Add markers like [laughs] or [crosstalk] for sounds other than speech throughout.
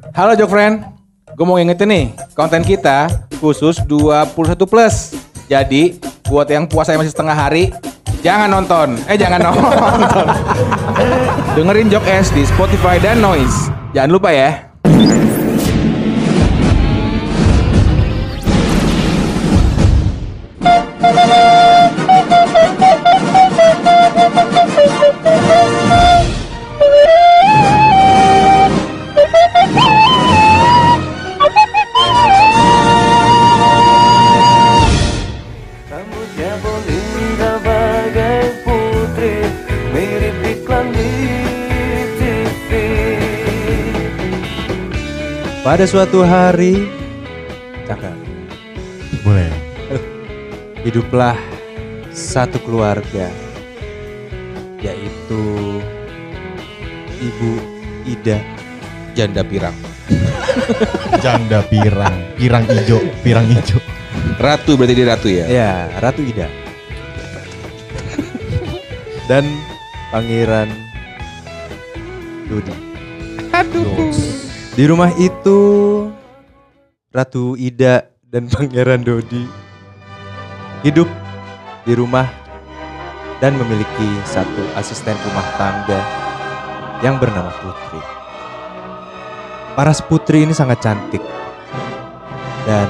Halo Jok Friend, gue mau ngingetin nih, konten kita khusus 21 plus. Jadi, buat yang puasa masih setengah hari, jangan nonton. Eh, jangan [laughs] nonton. Dengerin Jok S di Spotify dan Noise. Jangan lupa ya. Pada suatu hari, cakap, Boleh. hiduplah satu keluarga, yaitu Ibu Ida Janda pirang. [laughs] Janda pirang, pirang ijo, pirang ijo. Ratu berarti dia ratu ya? Ya, Ratu Ida. Dan Pangeran Dodi. Di rumah itu Ratu Ida dan [laughs] Pangeran Dodi hidup di rumah dan memiliki satu asisten rumah tangga yang bernama Putri. Paras Putri ini sangat cantik dan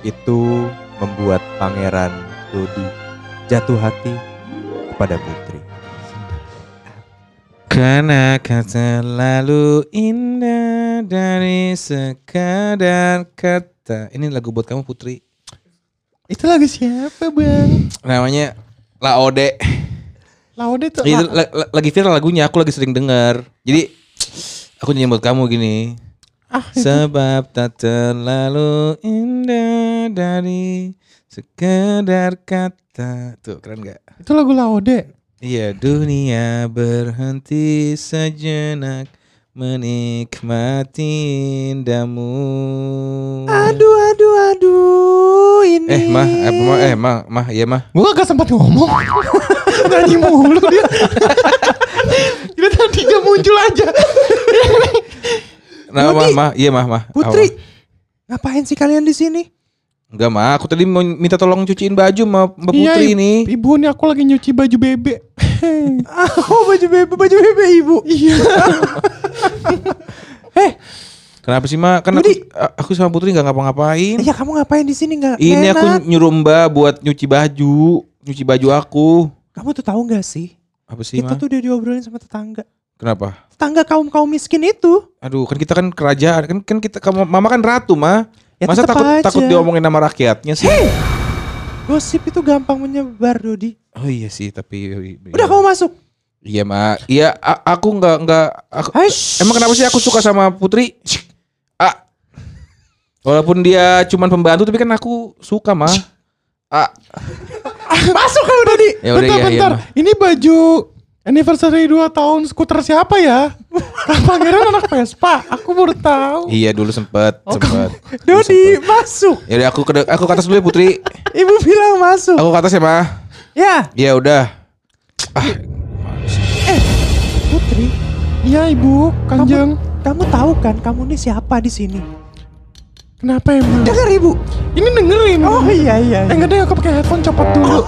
itu membuat Pangeran Dodi jatuh hati kepada Putri. Karena kau selalu indah dari sekadar kata. Ini lagu buat kamu Putri. Itu lagu siapa bang? Namanya Laode. Laude tuh. Itu la- la- lagi viral lagunya, aku lagi sering denger. Jadi aku nyanyi buat kamu gini. Ah, Sebab tak terlalu indah dari sekedar kata. Tuh keren gak? itu lagu Laude. Iya dunia berhenti sejenak menikmati indamu. Aduh, aduh, aduh, ini. Eh mah, eh mah, eh mah, mah, iya mah. Gua gak sempat ngomong. [laughs] Nyanyi mulu dia. [laughs] dia tadi dia muncul aja. Nah, mah, mah, iya mah, mah. Putri, Apa? ngapain sih kalian di sini? Enggak mah, aku tadi mau minta tolong cuciin baju sama Mbak Putri Iya, ini. Ibu nih aku lagi nyuci baju bebek. [laughs] [laughs] oh, baju bebe, baju bebe ibu. Iya. [laughs] Kenapa sih mah? Kan aku, Jadi- aku sama Putri nggak ngapa-ngapain. Iya, kamu ngapain di sini nggak? Ini nggak aku enak. nyuruh Mbak buat nyuci baju, nyuci baju aku. Kamu tuh tahu nggak sih? Apa sih Itu mah? tuh udah diobrolin sama tetangga. Kenapa? Tetangga kaum kaum miskin itu. Aduh, kan kita kan kerajaan, kan kan kita kamu mama kan ratu mah. Ya Masa takut aja. takut diomongin nama rakyatnya sih? Gosip itu gampang menyebar, Dodi. Oh iya sih, tapi Udah kamu masuk. Iya mah, iya aku nggak nggak aku, Aish. emang kenapa sih aku suka sama Putri? Ah, walaupun dia cuman pembantu tapi kan aku suka mah. Ah, Masuk kamu Dodi. Ya bentar, iya, iya, bentar. mah. Ini baju anniversary 2 tahun skuter siapa ya? Kan Pangeran anak Vespa. Aku baru tahu. iya dulu sempet, Oh, sempet. Dodi, masuk. Ya udah aku ke aku ke atas dulu ya Putri. Ibu bilang masuk. Aku ke atas ya mah. Ya, Ya udah. Putri, Iya ibu, kanjeng. kamu tahu kan kamu ini siapa di sini? Kenapa emang? Dengar ibu. Ini dengerin. Oh iya iya. Eh enggak deh aku pakai headphone copot dulu.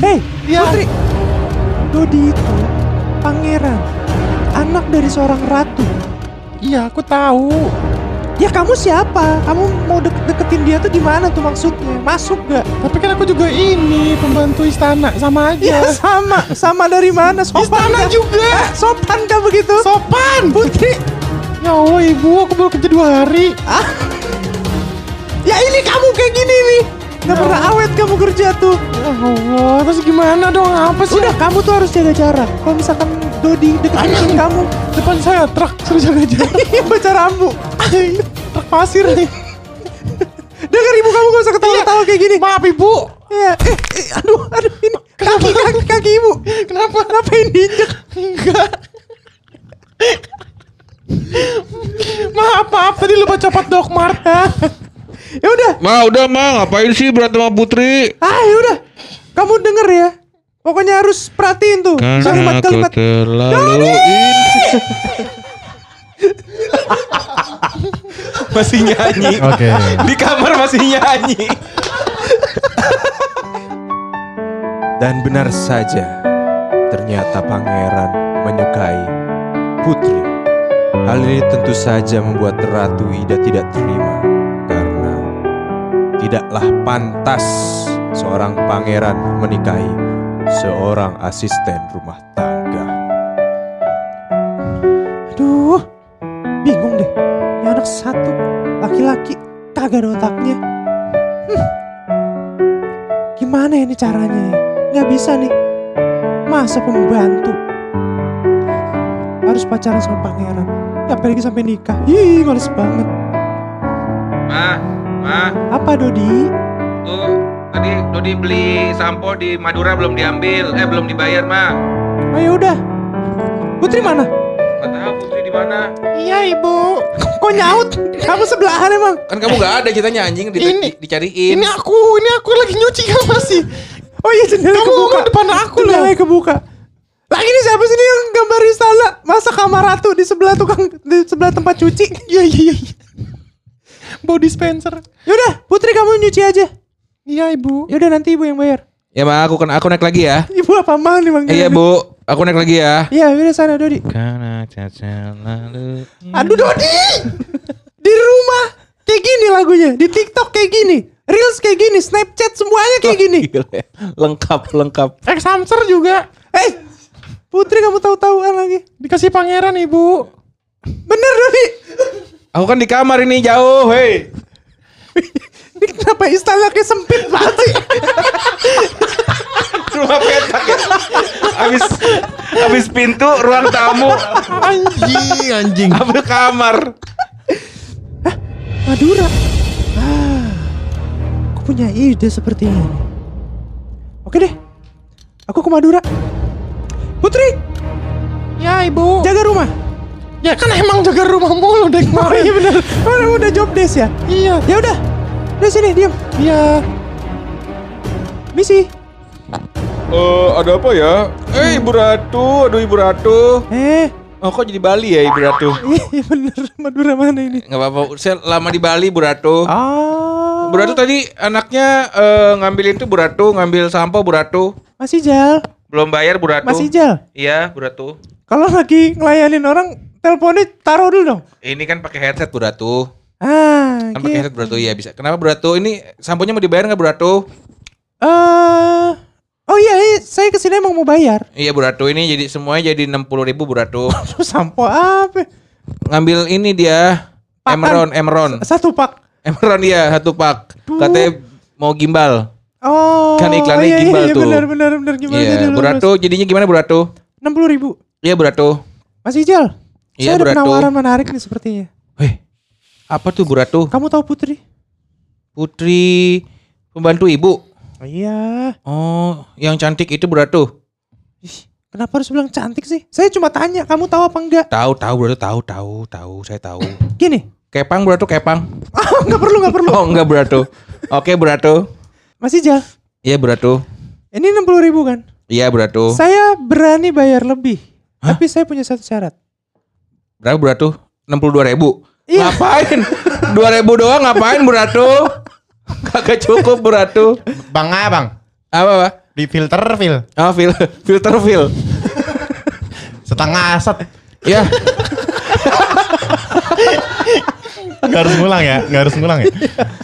Hei, Iya. Putri. Dodi itu pangeran, anak dari seorang ratu. Iya aku tahu. Ya kamu siapa? Kamu mau deket deketin dia tuh gimana tuh maksudnya? Masuk gak? Tapi kan aku juga ini pembantu istana sama Ya aja. sama, sama dari mana? Sopan Istana kah? juga. Eh, sopan kah begitu? Sopan. Putri, Ya Allah ibu, aku baru kerja dua hari. ya ini kamu kayak gini nih. Gak pernah awet kamu kerja tuh. Ya Allah, terus gimana dong? Apa sih? Udah kamu tuh harus jaga jarak. Kalau misalkan Dodi deketin kamu, Depan saya truk suruh jaga jarak. [laughs] iya baca rambu. truk pasir nih. [laughs] Dengar ibu kamu gak usah ketawa-ketawa kayak gini. Maaf ibu. Ya, eh, eh, aduh, aduh ini [laughs] kaki kaki kaki ibu. Kenapa? Ngapain diinjek? Enggak. maaf, maaf. Tadi lupa copot dokmar. Ya udah, Ma udah ma ngapain sih berantem sama Putri? ah ya udah. Kamu denger ya. Pokoknya harus perhatiin tuh Karena aku kalimat-kalimat. terlalu [laughs] masih nyanyi. Oke. Di kamar masih nyanyi. Dan benar saja, ternyata pangeran menyukai putri. Hal ini tentu saja membuat Ratu Ida tidak terima tidaklah pantas seorang pangeran menikahi seorang asisten rumah tangga. Aduh, bingung deh. Ini anak satu, laki-laki, kagak ada otaknya. Hmm. Gimana ini caranya ya? Nggak bisa nih. Masa pembantu? Harus pacaran sama pangeran. Ya apalagi sampai nikah. Ih, males banget. Ma, ma, Apa Dodi? tuh tadi Dodi beli sampo di Madura belum diambil, eh belum dibayar, ma. Oh ya udah. Putri mana? Nggak tahu Putri di mana. Iya ibu. Kok nyaut? Kamu sebelahan emang? Kan kamu nggak ada ceritanya anjing di, Ini- di- dicariin. Ini aku, ini aku lagi nyuci kan masih. Oh iya jendela Kamu kebuka. ngomong depan aku loh. Jendela kebuka. Lagi ini siapa sih ini yang gambar istana? Masa kamar ratu di sebelah tukang di sebelah tempat cuci? [laughs] Iya iya iya. Body dispenser. Yaudah, Putri kamu nyuci aja. Iya ibu. Yaudah nanti ibu yang bayar. Ya ma, aku kan aku naik lagi ya. Ibu apa mang nih bang? Eh, Iya bu, aku naik lagi ya. Iya, udah sana Dodi. Karena caca lalu. Aduh Dodi. di rumah kayak gini lagunya, di TikTok kayak gini, Reels kayak gini, Snapchat semuanya kayak gini. [laughs] Gila, lengkap lengkap. Ex hamster juga. Eh, Putri kamu tahu-tahuan lagi. Dikasih pangeran ibu. Bener Dodi. Aku kan di kamar ini jauh, hei. [laughs] Ini kenapa istana kayak sempit banget sih? [laughs] Rumah petak ya. Habis habis pintu ruang tamu, Anjing anjing. habis kamar. Madura. Ah, aku punya ide seperti ini. Oke deh, aku ke Madura. Putri, Ya ibu. jaga rumah. Ya kan emang jaga rumah mulu deh Oh iya bener, [laughs] Orang udah job desk ya. Iya. Ya udah, udah sini diam. Iya. Misi. Eh, ada apa ya? Eh, Ibu Ratu, aduh Ibu Ratu. Eh, Oh, kok jadi Bali ya Ibu Ratu? [laughs] iya bener. Madura mana ini? Nggak apa-apa, saya lama di Bali Bu Ratu. Ah, Bu Ratu tadi anaknya eh, ngambilin tuh Bu Ratu, ngambil sampo Bu Ratu. masih jal, Belum bayar Bu Ratu. masih jal. Iya, Bu Ratu. Kalau lagi ngelayanin orang, teleponnya taruh dulu dong. Ini kan pakai headset Bu Ratu. Ah, Kan pakai gitu. headset Bu Ratu, iya bisa. Kenapa Bu Ratu? Ini samponya mau dibayar nggak Bu Ratu? Eh, oh iya, iya, saya ke sini emang mau bayar. Iya Bu Ratu, ini jadi semuanya jadi 60 ribu Bu Ratu. [laughs] Sampo apa? Ngambil ini dia, Pakan. Emron, Emron. Satu pak. Emron dia satu pak. Katanya mau gimbal. Oh, Kan iklannya iya, gimbal iya, tuh. Benar, benar, benar. Jadi Iya, Bu lulus? Ratu jadinya gimana Bu Ratu? Enam puluh ribu. Iya Bu Ratu. Mas Ijal, Iya, saya ada Bu Ratu. penawaran menarik nih sepertinya. Weh, apa tuh Bu Ratu? Kamu tahu Putri? Putri pembantu ibu. Oh, iya. Oh, yang cantik itu Bu Ratu. Ih, kenapa harus bilang cantik sih? Saya cuma tanya, kamu tahu apa enggak? Tahu, tahu Bu Ratu, tahu, tahu, tahu, saya tahu. [clears throat] Gini. Kepang Bu Ratu, kepang. [laughs] Oh, enggak perlu, enggak perlu. [laughs] Oh, enggak Bu Ratu. Oke Bu Ratu. Mas Ijal, Iya Bu Ratu. ini enam puluh ribu kan? Iya Bu Ratu. Saya berani bayar lebih. Tapi saya punya satu syarat. Berapa Bu Ratu? 62 ribu. Iya. Ngapain? 2 ribu doang ngapain Bu Ratu? Kagak cukup Bu Ratu. Bang ah bang. Apa Pak? Di filter fil. Oh, fil filter fil. Setengah set. Ya, Gak harus ngulang ya. Gak harus ngulang ya.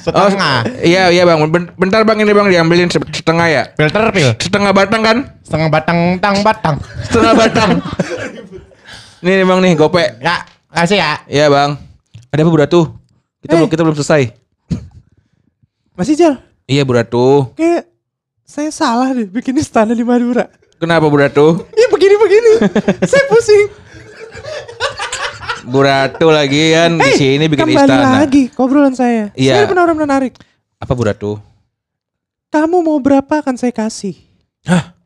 Setengah. iya iya Bang. Ben- Bentar Bang ini Bang diambilin se- setengah ya. Filter fil. Setengah batang kan? Setengah batang tang batang. Setengah batang. Nih Bang nih, gope. Ya. Kasih ya. Iya Bang. Ada apa Bu Ratu? Kita Eh. belum kita belum selesai. Mas Ijal, Iya Bu Ratu. kayak saya salah deh bikin istana di Madura. Kenapa Bu Ratu? Iya begini-begini. saya pusing. Bu Ratu lagi kan di sini bikin Kembali istana. lagi ke obrolan saya. Iya. Saya ada penawaran menarik. Apa Bu Ratu? Kamu mau berapa akan saya kasih. Hah?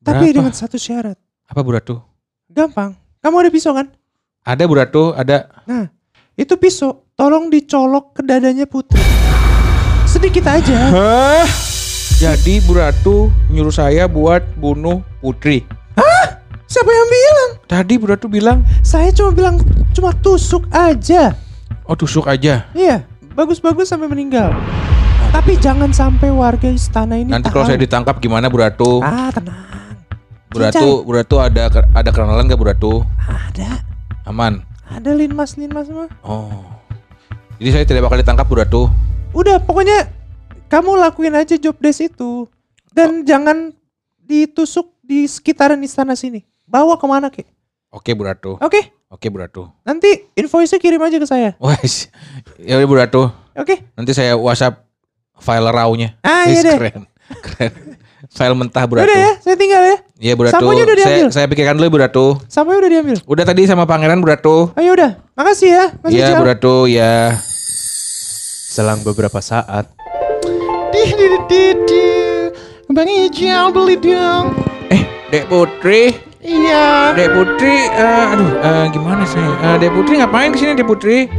Tapi Berapa? dengan satu syarat. Apa Bu Ratu? Gampang. Kamu ada pisau kan? Ada Bu Ratu, ada. Nah, itu pisau tolong dicolok ke dadanya Putri. Sedikit aja. Hah? Jadi Bu Ratu nyuruh saya buat bunuh Putri. Siapa yang bilang? Tadi Bu Ratu bilang, Saya cuma bilang cuma tusuk aja. Oh tusuk aja. Iya, bagus-bagus sampai meninggal. Tapi jangan sampai warga istana ini Nanti tahu. kalau saya ditangkap gimana Bu Ratu? Ah, tenang. Bu Ratu, Bu Ratu ada ada kenalan gak Bu Ratu? Ada. Aman. Ada linmas linmas mah. Oh. Jadi saya tidak bakal ditangkap Bu Ratu. Udah, pokoknya kamu lakuin aja job desk itu. Dan jangan ditusuk di sekitaran istana sini. Bawa ke mana kek? Oke Bu Ratu. Oke, Oke Bu Ratu. nanti invoice-nya kirim aja ke saya. Wes. Ya udah Bu Ratu. Oke. Nanti saya WhatsApp file raw-nya. Ah, iya deh. Keren. Keren. File mentah Bu Ratu. Udah ya, saya tinggal ya. Iya Bu Ratu. Samponya udah Saya, diambil. saya pikirkan dulu Bu Ratu. Sampai udah diambil. Udah tadi sama pangeran Bu Ratu. Ayo udah. Makasih ya, Iya. Bu Ratu, ya. Selang beberapa saat, Dih, dih, dih, dih, dih. Bang Ijal beli dong. Eh, Dek Putri. Iya. Dek Putri, eh, aduh, eh, gimana sih? Eh, Dek Putri ngapain ke sini Dek Putri?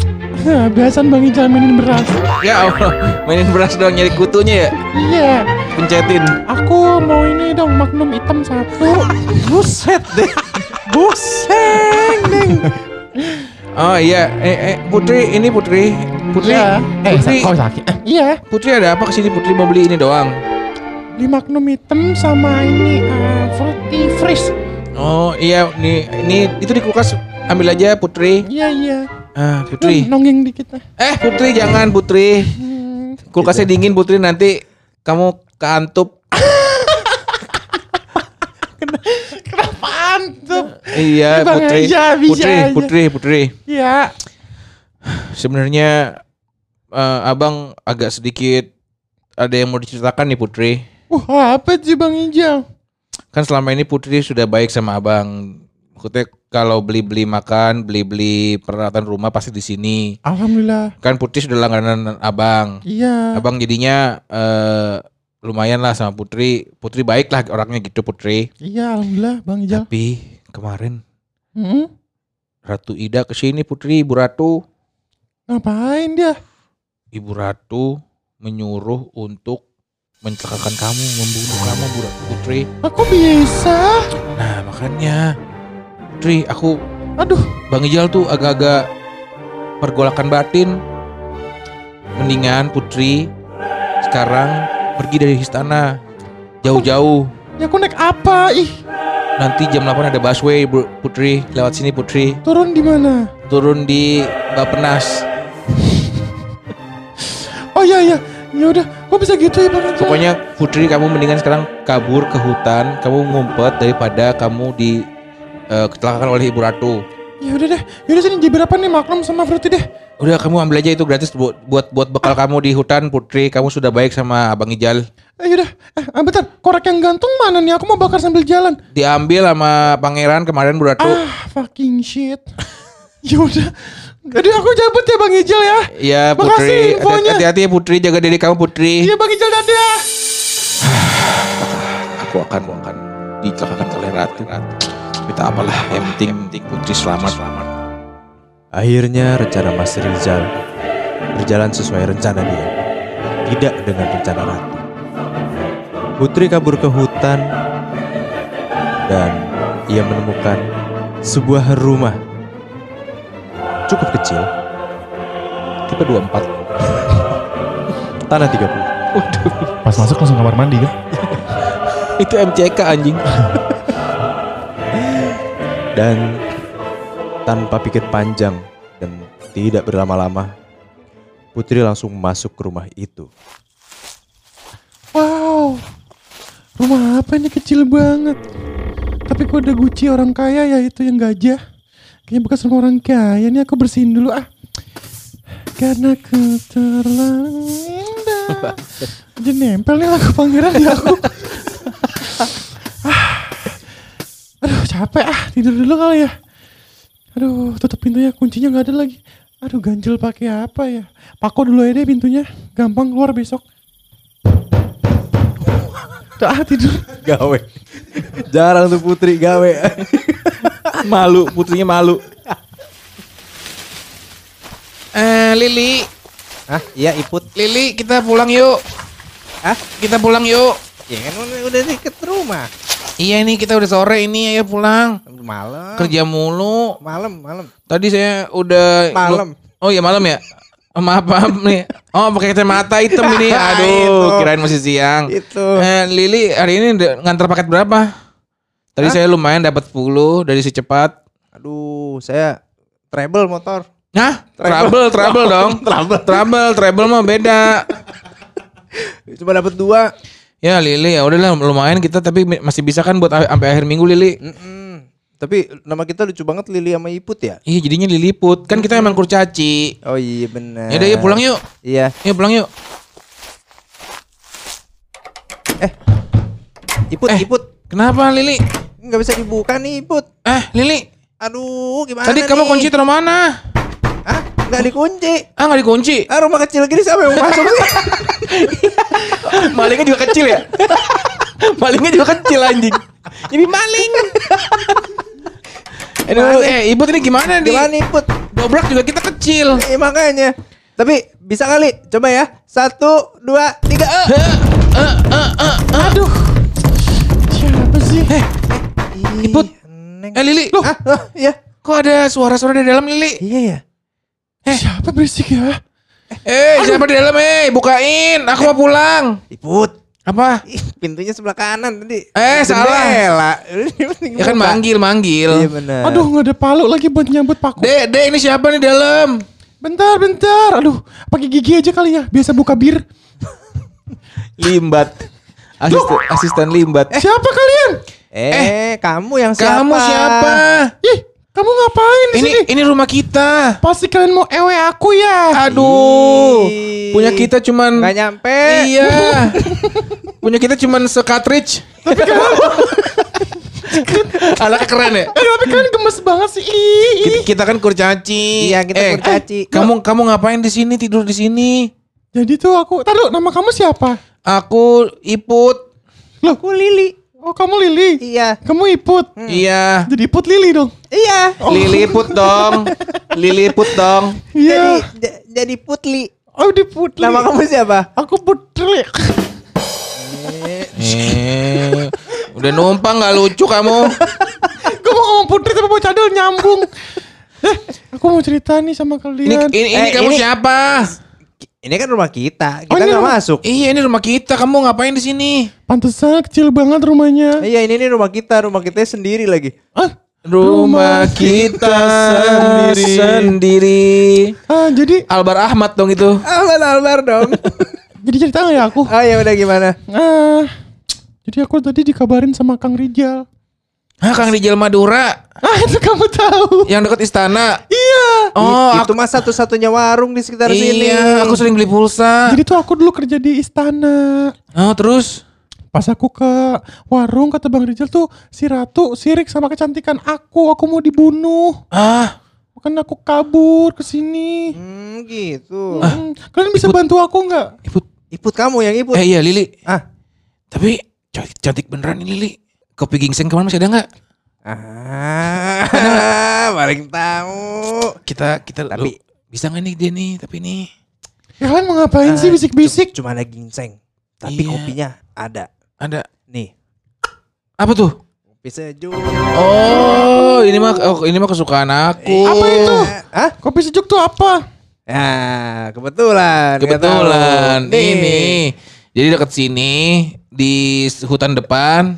Hah, biasaan Bang Ijal mainin beras. Ya Allah, mainin beras doang nyari kutunya ya. Iya. Pencetin. Aku mau ini dong Magnum hitam satu. buset deh. Buseng, Neng. Oh iya, eh, eh Putri, ini Putri. Putri. Eh, Putri, oh sakit. Eh, iya. Putri ada apa ke sini Putri mau beli ini doang? Beli Magnum hitam sama ini eh, fruity freeze. Oh iya, nih, ini itu di kulkas ambil aja Putri. Iya iya. Ah, Putri. Hmm, Nonggeng dikit. Eh Putri jangan Putri. Hmm. Kulkasnya dingin Putri nanti kamu keantup. Kenapa antum? Iya Bang Putri. aja, Putri, aja. Putri, Putri. Iya. Sebenarnya eh, abang agak sedikit ada yang mau diceritakan nih Putri. Wah apa sih Bang Ijal? Kan selama ini Putri sudah baik sama abang. Maksudnya kalau beli-beli makan, beli-beli peralatan rumah pasti di sini. Alhamdulillah. Kan Putri sudah langganan abang. Iya. Abang jadinya eh, lumayan lah sama Putri. Putri baik lah orangnya gitu Putri. Iya alhamdulillah Bang Ijal. Tapi kemarin Hmm. Ratu Ida ke sini Putri, Ibu Ratu. Ngapain dia? Ibu Ratu menyuruh untuk mencelakakan kamu, membunuh kamu, Bu Ratu Putri. Aku bisa. Nah makanya, Putri, aku, Aduh. Bang Ijal tuh agak-agak pergolakan batin. Mendingan Putri sekarang pergi dari istana jauh-jauh. Ya aku naik apa? Ih Nanti jam 8 ada busway, Bu- Putri. Lewat sini, Putri. turun di mana? Turun di Bapenas. [laughs] Oh iya iya. Ya udah. Kok bisa gitu ya Bang? Pokoknya Putri kamu mendingan sekarang kabur ke hutan, kamu ngumpet daripada kamu di eh, kecelakaan oleh Ibu Ratu. Ya udah deh. Ya udah sini jadi berapa nih Magnum sama fruity deh. Udah kamu ambil aja itu gratis buat buat buat bekal kamu di hutan Putri. Kamu sudah baik sama Abang Ijal. Eh yaudah. Eh ah, bentar. Korek yang gantung mana nih? Aku mau bakar sambil jalan. Diambil sama pangeran kemarin Bu Ratu. Ah fucking shit. [laughs] ya udah. Jadi aku cabut ya Bang Ijal ya. Iya Putri. Hati-hati ya Putri, jaga diri kamu Putri. Iya Bang Ijal dadah. Aku akan aku akan dicelakakan oleh Ratu. Tak apalah, yang penting, penting Putri selamat. Selamat. Akhirnya rencana Mas Rizal berjalan sesuai rencana dia. Tidak dengan rencana Ratu. Putri kabur ke hutan dan ia menemukan sebuah rumah cukup kecil. Tipe 24. [laughs] Tanah 30. Pas masuk langsung kamar mandi kan? [laughs] Itu MCK anjing. Dan tanpa pikir panjang dan tidak berlama-lama, Putri langsung masuk ke rumah itu. Wow. Rumah apa ini kecil banget. Tapi kok ada Gucci orang kaya ya itu yang gajah. Kayaknya bekas rumah orang kaya. Ini aku bersihin dulu ah. Karena aku terlalu indah. Jadi nempel nih lagu pangeran di aku. Ah. Aduh capek ah tidur dulu kali ya. Aduh tutup pintunya kuncinya nggak ada lagi. Aduh ganjel pakai apa ya? Pako dulu aja deh pintunya. Gampang keluar besok. Tuh, ah tidur. Gawe. Jarang tuh Putri gawe. malu, putrinya malu. Eh, Lili, Hah? Iya Iput. Lili, kita pulang yuk. Hah? Kita pulang yuk. Ya kan udah, udah deket rumah. Iya ini kita udah sore ini ayo pulang. Malam. Kerja mulu. Malam, malam. Tadi saya udah Malam. Oh iya malam ya. Oh, maaf maaf nih. Oh pakai kacamata hitam ini. [laughs] Aduh, kirain masih siang. Itu. Eh, Lili hari ini ngantar paket berapa? Tadi saya lumayan dapat 10 dari si cepat. Aduh, saya treble motor. Hah? Trouble, trouble dong. [laughs] trouble, trouble, trouble mah beda. Cuma dapat dua. Ya Lili ya udahlah lumayan kita tapi masih bisa kan buat sampai akhir minggu Lili. Mm-mm. Tapi nama kita lucu banget Lili sama Iput ya. Iya jadinya liliput. Kan kita emang kurcaci. Oh iya benar. Ya udah yuk pulang yuk. Iya. Yuk pulang yuk. Iput, Eh. Iput. Kenapa Lili? Nggak bisa dibuka nih Iput. Eh Lili, Aduh, gimana tadi kamu nih? kunci taruh mana? Nggak dikunci. Ah nggak dikunci. Ah, rumah kecil gini siapa yang masuk sih? [laughs] Malingnya juga kecil ya? Malingnya juga kecil anjing. Jadi maling. Aduh, eh ibu ini gimana nih? Gimana Iput? Dobrak juga kita kecil. Eh, makanya. Tapi bisa kali. Coba ya. Satu, dua, tiga. Eh. Eh, eh, eh, eh. Aduh. Siapa sih? Eh. Neng. eh Lili, Ah, ah, iya. kok ada suara-suara di dalam Lili? Iya ya. Siapa berisik ya? Eh, siapa di dalam? Eh, bukain. Aku mau pulang. Iput. Apa? Ih, pintunya sebelah kanan tadi. Eh, salah. Jendela. Ya kan manggil, manggil. Iya benar. Aduh nggak ada palu lagi buat nyambut paku. Dek, dek ini siapa nih di dalam? Bentar, bentar. Aduh, pakai gigi aja kali ya. Biasa buka bir. [laughs] Limbat. Asisten, asisten limbat. Siapa kalian? Eh, kamu yang siapa? Kamu siapa? Ih, kamu ngapain di Ini sini? ini rumah kita. Pasti kalian mau ewe aku ya? Aduh. Ih. Punya kita cuman Nggak nyampe. Iya. [laughs] punya kita cuman se-cartridge. Anaknya [laughs] keren ya? Eh, tapi kalian gemes banget sih. Ih, ih. Kita, kita kan kurcaci. Iya, kita kurcaci. eh, kamu kamu ngapain di sini tidur di sini? Jadi tuh aku, taruh nama kamu siapa? Aku Iput. Loh, Aku Lili. Oh kamu Lili. Iya. Kamu Iput. Iya. Jadi Iput Lili dong. Iya. Liliput dong. Liliput dong. Iya. Jadi jadi Putli. Oh di Putli. Nama kamu siapa? Aku Putri. Eh, udah numpang nggak lucu kamu? [laughs] Gue mau ngomong Putri tapi mau cadel nyambung. Eh, aku mau cerita nih sama Ini kalian. ini, ini Eh, kamu ini- siapa? Ini kan rumah kita. Oh, Kita ini nggak rumah- masuk. Iya ini rumah kita. Kamu ngapain di sini? Pantesan kecil banget rumahnya. Iya, ini nih rumah kita. Rumah kita sendiri lagi. Ah, Rumah kita sendiri. sendiri. ah, jadi Albar Ahmad dong itu. Albar Albar dong. [laughs] jadi cerita nggak ya aku? oh ya udah gimana? Ah, jadi aku tadi dikabarin sama Kang Rijal. Hah, Kang Rijal Madura Ah, itu kamu tahu? yang dekat istana. Iya. Oh, itu mah satu-satunya warung di sekitar sini. iya, aku sering beli pulsa. Jadi tuh aku dulu kerja di istana. Oh, terus? Pas aku ke warung kata Bang Rijal tuh si Ratu sirik sama kecantikan aku, aku mau dibunuh. Ah, Makanya aku kabur ke sini. Hmm, gitu. Hmm, Kalian bisa bantu aku nggak? Iput. Iput kamu yang iput. Eh iya Lili. Ah. Tapi cantik, cantik beneran ini Lili. Kopi gingseng kemarin masih ada nggak? Ah, [laughs] paling tahu. Kita kita Tapi- lu- bisa nggak nih dia nih? Tapi nih. Ya kalian mau ngapain sih Ah, bisik-bisik? Cuma ada ginseng. Tapi Iya. kopinya ada. Ada Nih, apa tuh? kopi sejuk. Oh, ini mah oh, ini mah kesukaan aku. Apa itu? Hah? Kopi sejuk tuh apa? Ya, kebetulan. nggak Kebetulan ini. Jadi dekat sini di hutan depan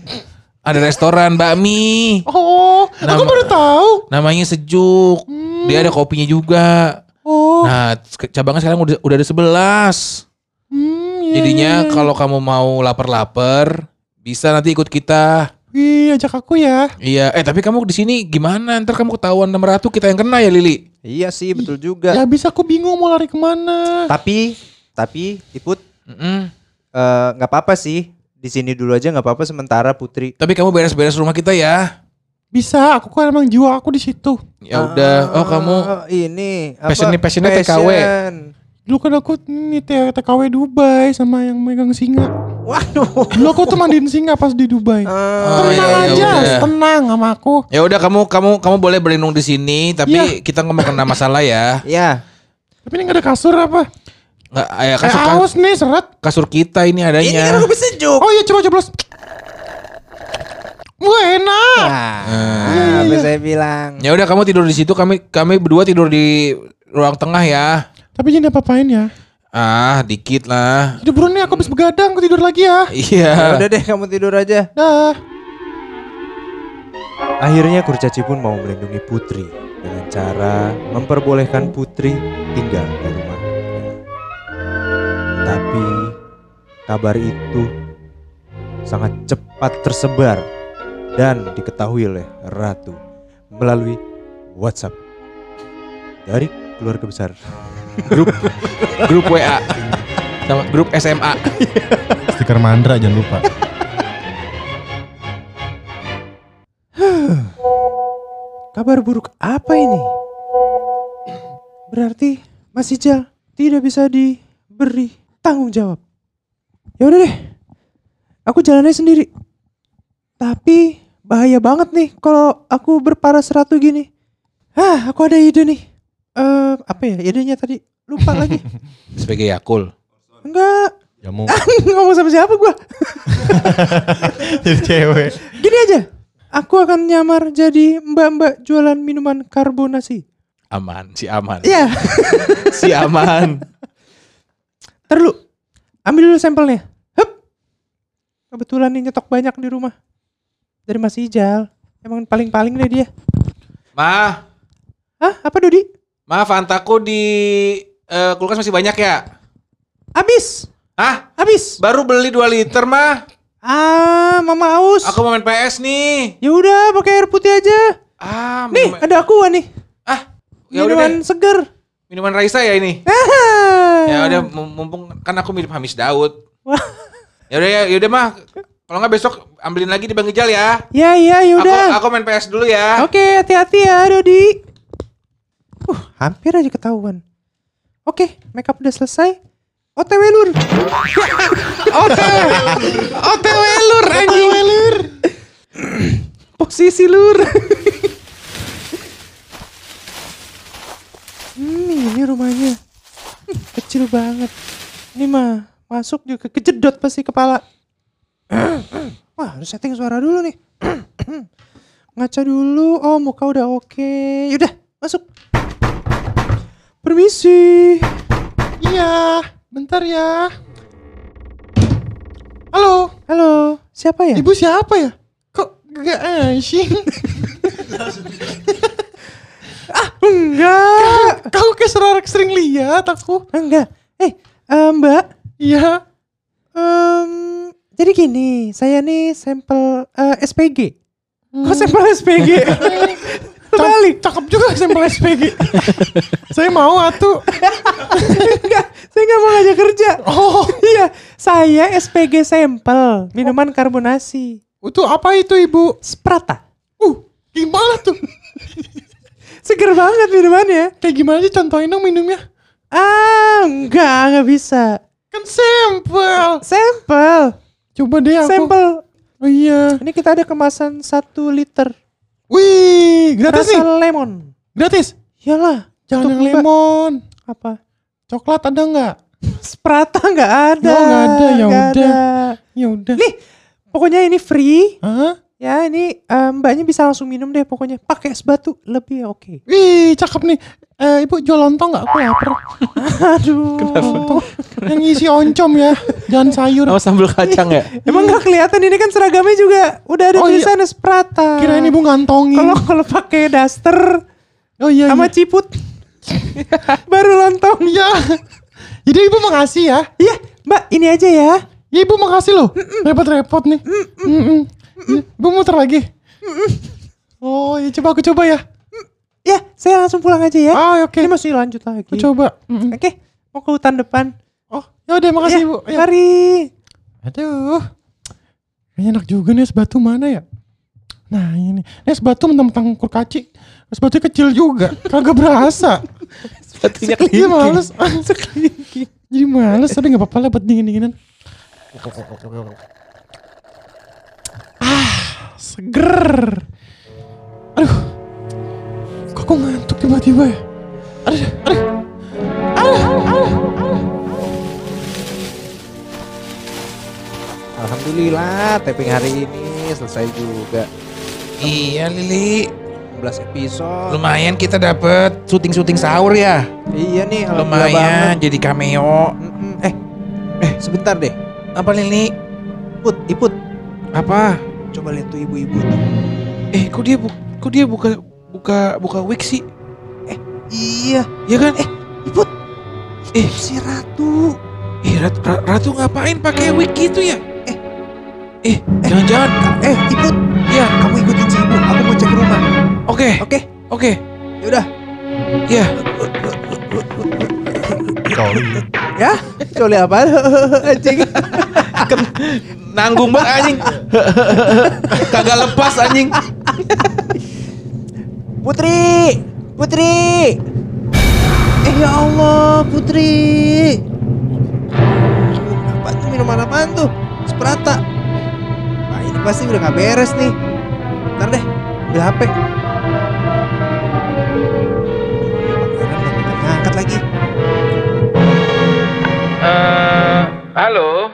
ada restoran bakmi. Oh, aku Nama- baru tahu. Namanya Sejuk. Dia ada kopinya juga. Oh, Nah, cabangnya sekarang udah udah ada 11. hmm, iya, Jadinya iya, iya. kalau kamu mau lapar-lapar, bisa nanti ikut kita. Wih, ajak aku ya. Iya, eh tapi kamu di sini gimana? Ntar kamu ketahuan sama Ratu kita yang kena ya Lili. Iya sih, betul juga. Ya habis aku bingung mau lari ke mana. Tapi, tapi Iput eh, nggak apa-apa sih. Di sini dulu aja nggak apa-apa sementara Putri. Tapi kamu beres-beres rumah kita ya. Bisa, aku kan emang jiwa aku di situ. Ya udah. Oh kamu Ah, ini apa? Passionnya- passionnya TKW. Passion. Dulu kan aku nih T- TKW Dubai sama yang megang singa. Waduh. Dulu aku tuh mandiin singa pas di Dubai. Ah, Oh, tenang iya, iya, aja, udah. tenang sama aku. Ya udah kamu kamu kamu boleh berlindung di sini, tapi Iya. kita nggak mau kena masalah ya. ya. Tapi ini gak ada kasur apa? Nggak, ya Eh, kasur, haus nih seret. kasur kita ini Ini kan adanya. kopi sejuk. Oh iya coba coblos. Wah enak. Nah, apa saya bilang. Ya udah kamu tidur di situ, kami kami berdua tidur di ruang tengah ya. Tapi jangan apa-apain ya. Ah, dikit lah. Jadi buruan nih aku habis begadang, aku tidur lagi ya. Iya. Ya udah deh kamu tidur aja. Dah. Akhirnya kurcaci pun mau melindungi Putri dengan cara memperbolehkan Putri tinggal di rumahnya. Kabar itu sangat cepat tersebar dan diketahui oleh Ratu melalui WhatsApp dari keluarga besar. Grup [laughs] grup WA sama grup SMA. [laughs] Stiker mandra jangan lupa. [sighs] Kabar buruk apa ini? Berarti Mas Ijal tidak bisa diberi tanggung jawab. Ya udah deh. Aku jalannya sendiri. Tapi bahaya banget nih kalau aku berparas ratu gini. Hah, aku ada ide nih. Eh, apa ya? Idenya tadi lupa [laughs] lagi. Sebagai Yakul. Enggak, Jamu [laughs] ngomong sama siapa gua? [laughs] jadi cewek. Gini aja. Aku akan nyamar jadi mbak-mbak jualan minuman karbonasi. Aman, si aman. Iya. Si aman. Ntar dulu. Ambil dulu sampelnya. Hup. Kebetulan nih nyetok banyak di rumah. Dari Mas Ijal. Emang paling-paling deh dia. Ma, Hah? Apa Dodi? ma Fantaku di eh, kulkas masih banyak ya? Habis. Hah? Habis. Baru beli 2 liter, mah. Ah, Mama aus. Aku mau main PS nih. Ya udah, pakai air putih aja. Ah, Nih, ada aqua nih. ah, ya udah Minuman deh. seger. Minuman Raisa ya ini. Ya udah [laughs] mum- mumpung kan aku mirip Hamis Daud. Ya udah ya, ya udah mah. Kalau nggak besok ambilin lagi di Bang Ijal ya. Ya, ya, ya Aku udah. aku main PS dulu ya. Oke, hati-hati ya, Dodi. Uh, hampir aja ketahuan. Oke, makeup udah selesai. OTW lur. [laughs] OTW. OTW lur anjing. lur. [clears throat] Posisi lur. [laughs] hmm, ini rumahnya. Kecil banget. Ini mah masuk juga kejedot pasti kepala. [clears throat] Wah, harus setting suara dulu nih. [clears throat] Ngaca dulu. Oh, muka udah oke. Yaudah, masuk. Permisi. Iya, bentar ya. Halo, Halo, siapa ya? ibu siapa ya? Kok gak asing? [laughs] Enggak. Kau kayak sering, sering lihat aku. Enggak. Eh, eh, Mbak. Iya. Em, jadi gini, saya nih sampel eh, SPG. Kok sampel SPG? Terbalik. [laughs] Cakep juga sampel SPG. [laughs] Saya mau atuh. Enggak, saya nggak mau ngajak kerja. Oh, [laughs] Iya, saya SPG sampel minuman karbonasi. itu apa itu ibu? Sprata. Uh, gimana tuh? Seger banget minumannya. Kayak gimana sih contohin dong minumnya? Ah, enggak, enggak bisa. Kan sampel. Sampel. Coba deh aku. Sampel. Oh iya. Ini kita ada kemasan satu liter. Wih, gratis Rasa nih. lemon. Gratis. Iyalah. Jangan yang lemon. Apa? Coklat ada nggak? [laughs] Sprata nggak ada. Oh, nggak ada, ya udah. Ya udah. Nih, pokoknya ini free. Hah? Ya, ini eh, mbaknya bisa langsung minum deh pokoknya. Pakai es batu lebih oke. Wih, cakep nih. Eh, ibu jual lontong nggak? Aku lapar. [laughs] Aduh. Lontong yang isi oncom ya, jangan sayur. Oh sambal kacang ya? [laughs] Emang nggak kelihatan ini kan seragamnya juga udah ada Oh, iya. tulisan Sprata. Kirain ibu ngantongin. Kalau kalau pakai daster oh iya. sama iya. ciput [laughs] baru lontong. Iya. Jadi ibu makasih ya. Iya, Mbak, ini aja ya. Ya ibu makasih loh. Repot-repot nih. Mm-mm. Ya, Ibu muter lagi. Oh, ya coba aku coba ya. Ya, saya langsung pulang aja ya. Ah, oke. Ini masih lanjut lagi. Aku coba. Oke, mau ke hutan depan. Oh, ya udah makasih Ya, ibu. Ya. Mari. Aduh. Kayaknya enak juga nih es batu mana ya? Nah ini. Ini es batu mentang-mentang kurcaci. Es batu kecil juga. Kagak berasa. [laughs] Sepatunya Jadi males. [laughs] Sekelingking. Jadi males. Tapi gak apa-apa lah buat dingin-dinginan. [laughs] Seger. Aduh. Kok aku ngantuk tiba-tiba ya? Aduh, aduh. Aduh, aduh, aduh. Alhamdulillah, taping hari ini selesai juga. Iya Lili. 16 episode. Lumayan kita dapet syuting-syuting sahur ya. Iya nih, Lumayan banget. jadi cameo. Eh, eh sebentar deh. Apa Lili? Put, Iput, Apa? Coba lihat tuh ibu-ibu tuh. Eh, kok dia bu- kok dia buka buka buka wig sih? Iya, Ya kan? eh, Iput. Eh. si Ratu. Eh, Rat- Ra- Ratu ngapain pakai wig gitu ya? Eh. eh, jangan-jangan. Eh, Iput, Iya, kamu ikutin si ibu. Aku mau cek rumah. oke, Oke, oke. yaudah. Iya. Ya, coli apa? [laughs] Anjing. Nanggung banget anjing. Kagak lepas anjing. Putri, Putri. Eh ya Allah, Putri. Apa tuh minuman apaan tuh? Sprata. Wah ini pasti udah gak beres nih. Ntar deh, ambil HP. Halo,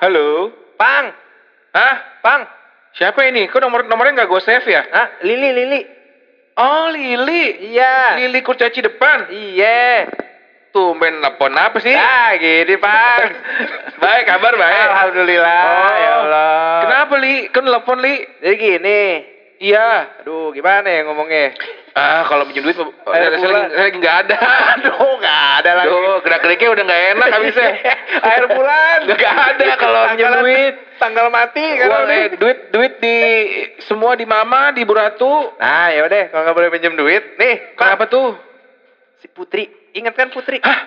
halo, Pang, hah, Pang, siapa ini? Kok nomor nomornya nggak gue save ya? Hah? Lili, Lili. Oh, Lili, Iya. Lili kurcaci depan. Iya. Tumben telepon apa sih? Ah, gini, Bang. [laughs] baik, kabar baik. Alhamdulillah. Oh. Ya Allah. Kenapa Li? Kan telepon Li? Jadi gini. Iya. Aduh, gimana ya ngomongnya? Ah, kalau pinjam duit, Air saya, lagi, nggak ada. [laughs] Aduh, nggak ada lagi. Aduh, gerak-geriknya udah nggak enak [laughs] habisnya. Air bulan. [laughs] Nggak ada kalau pinjam duit. Tanggal mati kan Uang, udah. eh, duit duit di semua di mama di Buratu. Nah, ya udah, kalau nggak boleh pinjam duit, nih, Kenapa tuh? Si Putri, ingat kan Putri? Hah?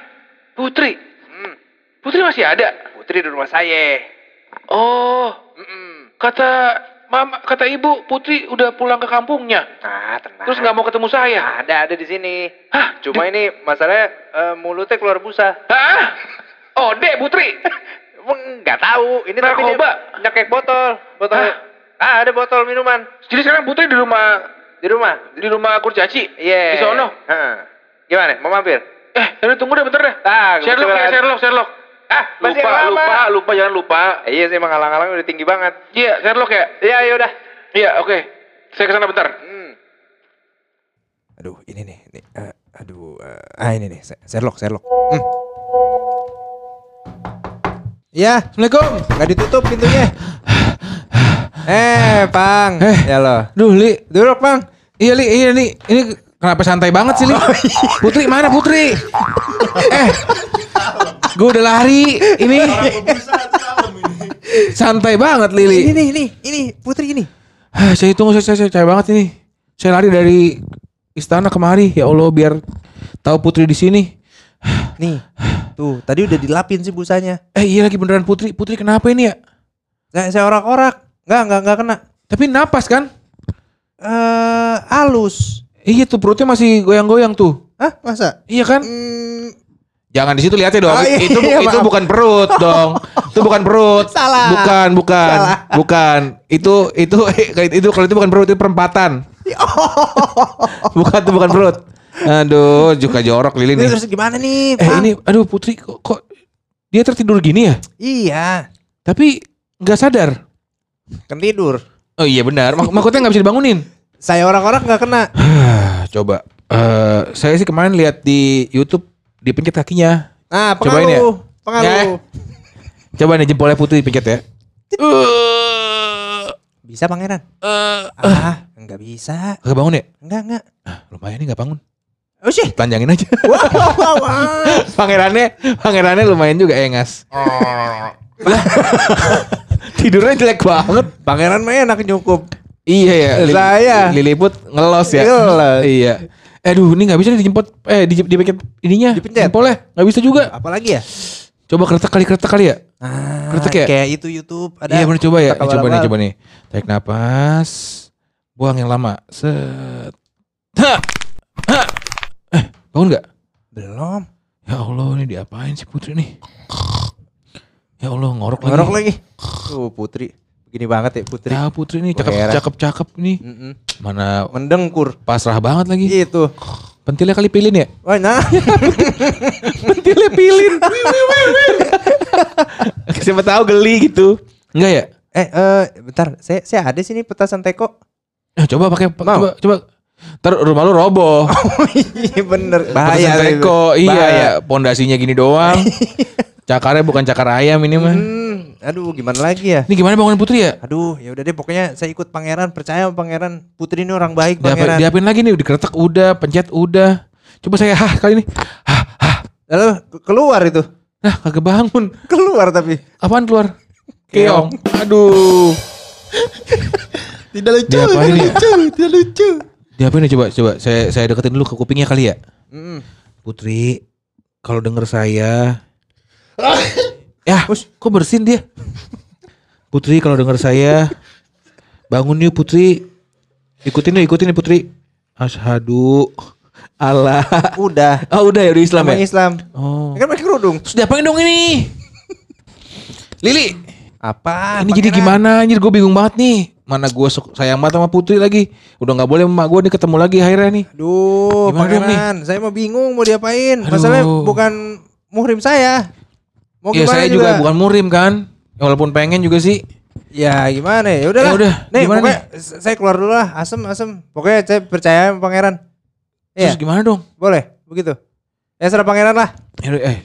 Putri? Hmm, Putri masih ada? Putri di rumah saya. Oh, Mm-mm. kata mama, kata ibu, Putri udah pulang ke kampungnya. Nah, tenang. Terus nggak mau ketemu saya? Ada, ada di sini. Hah? Cuma ini masalahnya eh, mulutnya keluar busa. Hah? Oh, dek Putri. [laughs] Emang nggak tahu. Ini tapi dia Narkoba? nyekek botol, botol. Hah? Ah, ada botol minuman Jadi sekarang Putri di rumah di rumah. di rumah kurcaci. Iya. Di sono. Heeh. Gimana? Mau mampir? Eh, tunggu deh bentar deh. Ah, Sherlock ya. Sherlock, Sherlock. Ah, masih Lupa, lama. lupa, lupa, jangan lupa. Eh, iya sih emang halang-halang udah tinggi banget. Iya, Sherlock ya. Iya, ya udah. Iya, oke. Saya ke sana bentar. Hmm. Aduh, ini nih, nih eh, aduh, eh, ah ini nih, Sherlock, Sherlock. Hmm. Ya, Assalamualaikum. nggak ditutup pintunya. eh, Pang. Eh. Ya lo. Duh, Li. Duduk, Pang. Iya, Li. Iya, Li. Ini kenapa santai banget sih, Li? Putri, mana Putri? [laughs] eh. Gue udah lari. Ini. santai banget, Ini Lili. nih, ini, ini Putri ini. Ah, saya tunggu, saya, saya, saya banget ini. Saya lari dari istana kemari. Ya Allah, biar tahu Putri di sini. Nih. Tuh, tadi udah dilapin sih busanya. Eh, iya lagi beneran Putri. Putri kenapa ini ya? Saya, saya orak-orak. Enggak, enggak, enggak kena. Tapi napas kan? Eh, halus. Iya tuh perutnya masih goyang-goyang tuh. Hah, masa? Iya kan? Hmm, Jangan di situ lihatnya dong. Oh, iya, itu iya, itu maaf. bukan perut dong. itu bukan perut. Salah. Bukan, bukan. Salah. Bukan. Itu itu itu kalau itu bukan perut itu perempatan. [laughs] bukan itu bukan perut. Aduh, juga jorok lilin nih. terus gimana nih, Eh ini aduh Putri kok, kok dia tertidur gini ya? Iya, Tapi nggak sadar. kan tidur. Oh iya benar. Mak makutnya nggak bisa dibangunin. Saya orak-orak nggak kena. [sighs] Coba. Eh saya sih kemarin lihat di YouTube dipencet kakinya. Nah, Cobain ya. pengaruh. Pengaruh. Coba nih jempolnya Putri dipencet ya. Bisa pangeran? Eh, Ah, nggak bisa. Kagak bangun ya? Enggak, enggak. Lumayan nih nggak bangun. Oh sih. Panjangin aja. Wow, wow, wow. [laughs] pangerannya, pangerannya lumayan juga engas. Lah, [laughs] Tidurnya jelek banget. Pangeran mah enak nyukup. Iya ya. Saya. Liliput ngelos ya. Ngelos. iya. Aduh, ini nggak bisa nih dijemput eh di dipencet ininya. Dipencet. Jempolnya nggak bisa juga. Apalagi ya? Coba kretek kali kretek kali ya. Ah, Kretek ya? kayak itu YouTube ada. Iya bener coba ya. Eh, coba nih coba nih. Tarik napas. Buang yang lama. Set. Ha. Ha. Eh, bangun nggak? Belum. Ya Allah, ini diapain sih Putri nih? Ya Allah, ngorok lagi. Ngorok lagi. Tuh Putri. Begini banget ya Putri. Ya Putri nih Gua cakep heran. cakep cakep nih. Mm-mm. Mana Mendengkur. pasrah banget lagi. Gitu. Pentilnya kali pilin ya? Wah, nah. [laughs] Pentilnya pilin. [laughs] Siapa tahu geli gitu. Enggak ya? eh, eh, bentar. Saya saya ada sini petasan teko. Eh, coba pakai coba coba Ntar rumah lu roboh. [laughs] Iya bener. Bahaya itu. teko. Bahaya. Iya, pondasinya gini doang. Cakarnya bukan cakar ayam ini mah. Hmm, aduh gimana lagi ya? Ini gimana bangun putri ya? Aduh, ya udah deh pokoknya saya ikut pangeran, percaya sama pangeran. Putri ini orang baik pangeran. diapain lagi nih? Dikeretak udah, pencet udah. Coba saya hah kali ini. Hah, hah. Lalu ke- keluar itu. Nah, kagak bangun. Keluar tapi. Apaan keluar? Keong. Aduh. [laughs] Tidak lucu, Diapain tidak ya? lucu, tidak lucu. Diapain nih coba? Coba saya saya deketin dulu ke kupingnya kali ya. Mm. Putri, kalau denger saya [laughs] Ya, kok bersin dia? Putri kalau denger saya bangun yuk Putri. Ikutin yuk, ikutin yuk Putri. Asyhadu Allah. Udah. Oh udah ya udah Islam Sama ya? Islam. Oh. Ya kan pakai kerudung. Terus diapain dong ini? Lili, Apa? ini jadi gimana anjir gue bingung banget nih. Mana gue sayang banget sama Putri lagi. Udah nggak boleh sama gue nih ketemu lagi akhirnya nih. Aduh, Gimana pangeran. Saya mau bingung mau diapain. Aduh. Masalahnya bukan muhrim saya. Mau ya saya juga, bukan murim kan. Ya, walaupun pengen juga sih. Ya gimana ya? Udah Ya udah, Nih, gimana pokoknya s- saya keluar dulu lah. Asem, asem. Pokoknya saya percaya sama pangeran. Terus Iya, gimana dong? boleh. Begitu. Ya serah pangeran lah. Ya eh.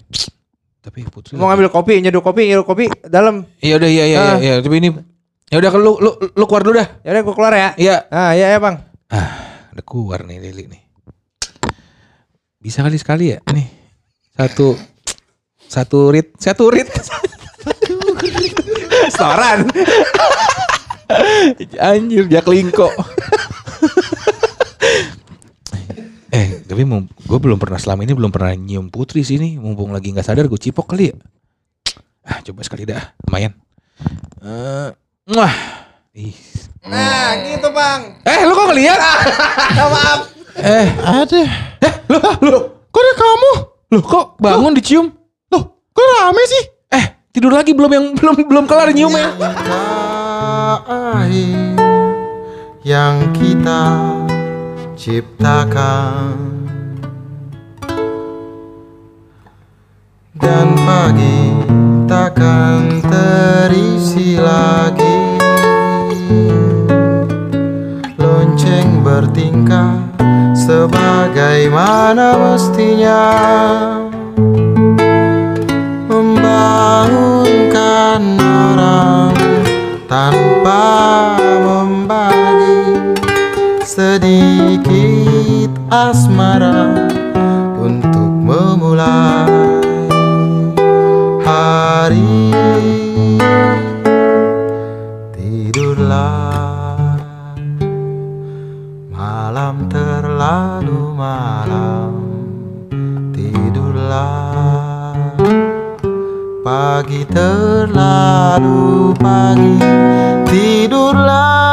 Tapi Putri Mau ngambil kopi, nyeduh kopi, nyeduh kopi dalam. Iya udah iya iya Ah. iya, iya. tapi ini ya udah lu lu lu keluar dulu dah. Ya udah gua keluar ya. Iya. Ah, iya ya, Bang. Ah, udah keluar nih Lili nih. Bisa kali sekali ya nih. Satu satu rit, satu rit. Setoran. Anjir, Jack Lingko. eh, tapi gue belum pernah selama ini belum pernah nyium putri sih nih. Mumpung lagi nggak sadar gue cipok kali ya. Ah, coba sekali dah, lumayan. Eh, wah. Ih. Nah, gitu, Bang. Eh, lu kok ngeliat? [laughs] Maaf. eh, Ada. Eh, loh, loh, Kok ada kamu? loh, kok bangun dicium? Kok rame sih? Eh, tidur lagi belum yang [laughs] belum belum kelar nyiumnya. air yang kita ciptakan dan pagi takkan terisi lagi lonceng bertingkah sebagaimana mestinya membangunkan orang tanpa membagi sedikit asmara untuk memulai hari pagi terlalu pagi tidurlah